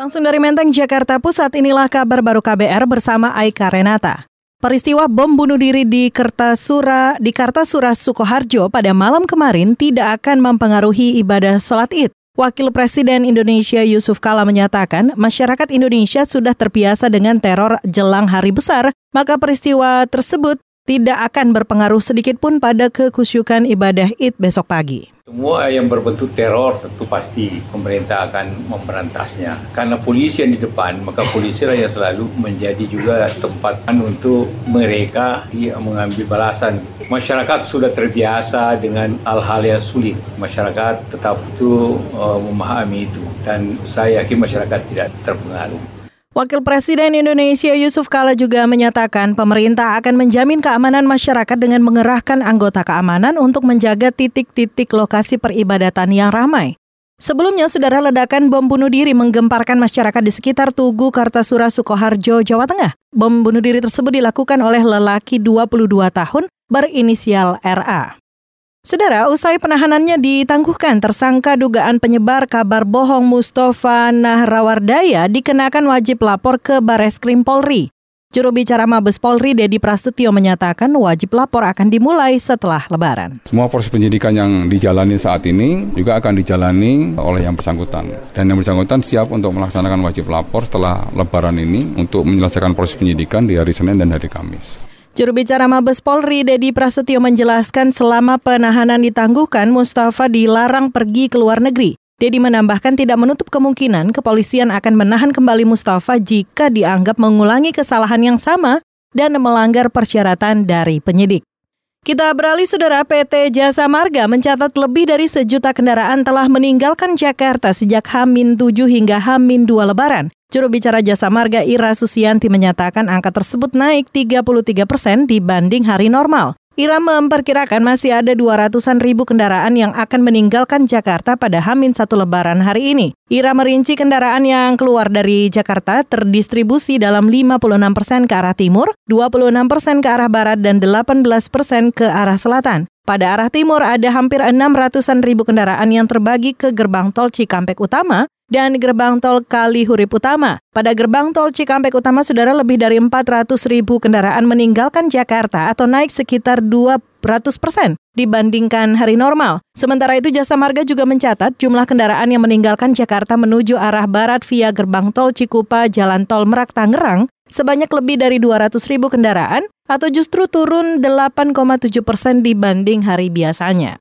Langsung dari Menteng, Jakarta Pusat, inilah kabar baru KBR bersama Aika Renata. Peristiwa bom bunuh diri di Kertasura di Kartasura Sukoharjo pada malam kemarin tidak akan mempengaruhi ibadah sholat id. Wakil Presiden Indonesia Yusuf Kala menyatakan, masyarakat Indonesia sudah terbiasa dengan teror jelang hari besar, maka peristiwa tersebut tidak akan berpengaruh sedikit pun pada kekusyukan ibadah id besok pagi. Semua yang berbentuk teror tentu pasti pemerintah akan memberantasnya. Karena polisi yang di depan, maka polisi lah yang selalu menjadi juga tempat untuk mereka mengambil balasan. Masyarakat sudah terbiasa dengan hal-hal yang sulit. Masyarakat tetap itu uh, memahami itu dan saya yakin masyarakat tidak terpengaruh. Wakil Presiden Indonesia Yusuf Kala juga menyatakan pemerintah akan menjamin keamanan masyarakat dengan mengerahkan anggota keamanan untuk menjaga titik-titik lokasi peribadatan yang ramai. Sebelumnya, saudara ledakan bom bunuh diri menggemparkan masyarakat di sekitar Tugu Kartasura Sukoharjo, Jawa Tengah. Bom bunuh diri tersebut dilakukan oleh lelaki 22 tahun berinisial RA. Saudara, usai penahanannya ditangguhkan, tersangka dugaan penyebar kabar bohong Mustafa Nahrawardaya dikenakan wajib lapor ke Bareskrim Polri. Juru bicara Mabes Polri Dedi Prasetyo menyatakan wajib lapor akan dimulai setelah Lebaran. Semua proses penyidikan yang dijalani saat ini juga akan dijalani oleh yang bersangkutan. Dan yang bersangkutan siap untuk melaksanakan wajib lapor setelah Lebaran ini untuk menyelesaikan proses penyidikan di hari Senin dan hari Kamis. Juru bicara Mabes Polri Dedi Prasetyo menjelaskan selama penahanan ditangguhkan Mustafa dilarang pergi ke luar negeri. Dedi menambahkan tidak menutup kemungkinan kepolisian akan menahan kembali Mustafa jika dianggap mengulangi kesalahan yang sama dan melanggar persyaratan dari penyidik. Kita beralih saudara PT Jasa Marga mencatat lebih dari sejuta kendaraan telah meninggalkan Jakarta sejak Hamin 7 hingga Hamin 2 Lebaran. Juru bicara Jasa Marga Ira Susianti menyatakan angka tersebut naik 33 persen dibanding hari normal. Ira memperkirakan masih ada 200-an ribu kendaraan yang akan meninggalkan Jakarta pada Hamin satu lebaran hari ini. Ira merinci kendaraan yang keluar dari Jakarta terdistribusi dalam 56 persen ke arah timur, 26 persen ke arah barat, dan 18 persen ke arah selatan. Pada arah timur ada hampir 600-an ribu kendaraan yang terbagi ke gerbang tol Cikampek Utama, dan gerbang tol Kali Hurip Utama. Pada gerbang tol Cikampek Utama, saudara lebih dari 400 ribu kendaraan meninggalkan Jakarta atau naik sekitar 200 persen dibandingkan hari normal. Sementara itu Jasa Marga juga mencatat jumlah kendaraan yang meninggalkan Jakarta menuju arah barat via gerbang tol Cikupa, Jalan Tol Merak, Tangerang sebanyak lebih dari 200 ribu kendaraan atau justru turun 8,7 persen dibanding hari biasanya.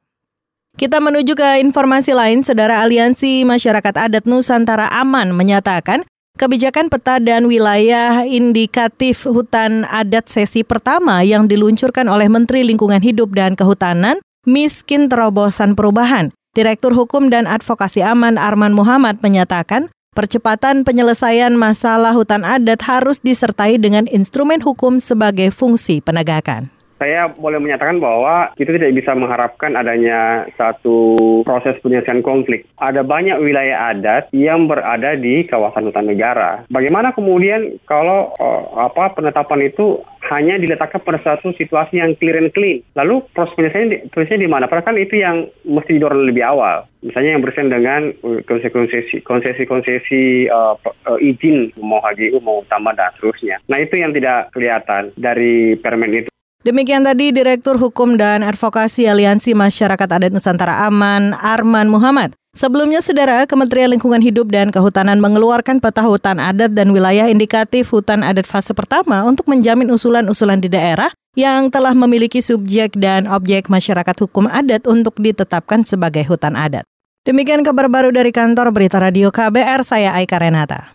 Kita menuju ke informasi lain, Saudara Aliansi Masyarakat Adat Nusantara Aman menyatakan kebijakan peta dan wilayah indikatif hutan adat sesi pertama yang diluncurkan oleh Menteri Lingkungan Hidup dan Kehutanan miskin terobosan perubahan. Direktur Hukum dan Advokasi Aman Arman Muhammad menyatakan percepatan penyelesaian masalah hutan adat harus disertai dengan instrumen hukum sebagai fungsi penegakan saya boleh menyatakan bahwa kita tidak bisa mengharapkan adanya satu proses penyelesaian konflik. Ada banyak wilayah adat yang berada di kawasan hutan negara. Bagaimana kemudian kalau uh, apa penetapan itu hanya diletakkan pada satu situasi yang clear and clean. Lalu proses penyelesaian di mana? Padahal kan itu yang mesti didorong lebih awal. Misalnya yang berkaitan dengan uh, konsesi konsesi uh, uh, izin mau HGU mau tambah dan seterusnya. Nah itu yang tidak kelihatan dari permen itu. Demikian tadi Direktur Hukum dan Advokasi Aliansi Masyarakat Adat Nusantara Aman, Arman Muhammad. Sebelumnya, Saudara, Kementerian Lingkungan Hidup dan Kehutanan mengeluarkan peta hutan adat dan wilayah indikatif hutan adat fase pertama untuk menjamin usulan-usulan di daerah yang telah memiliki subjek dan objek masyarakat hukum adat untuk ditetapkan sebagai hutan adat. Demikian kabar baru dari kantor Berita Radio KBR, saya Aika Renata.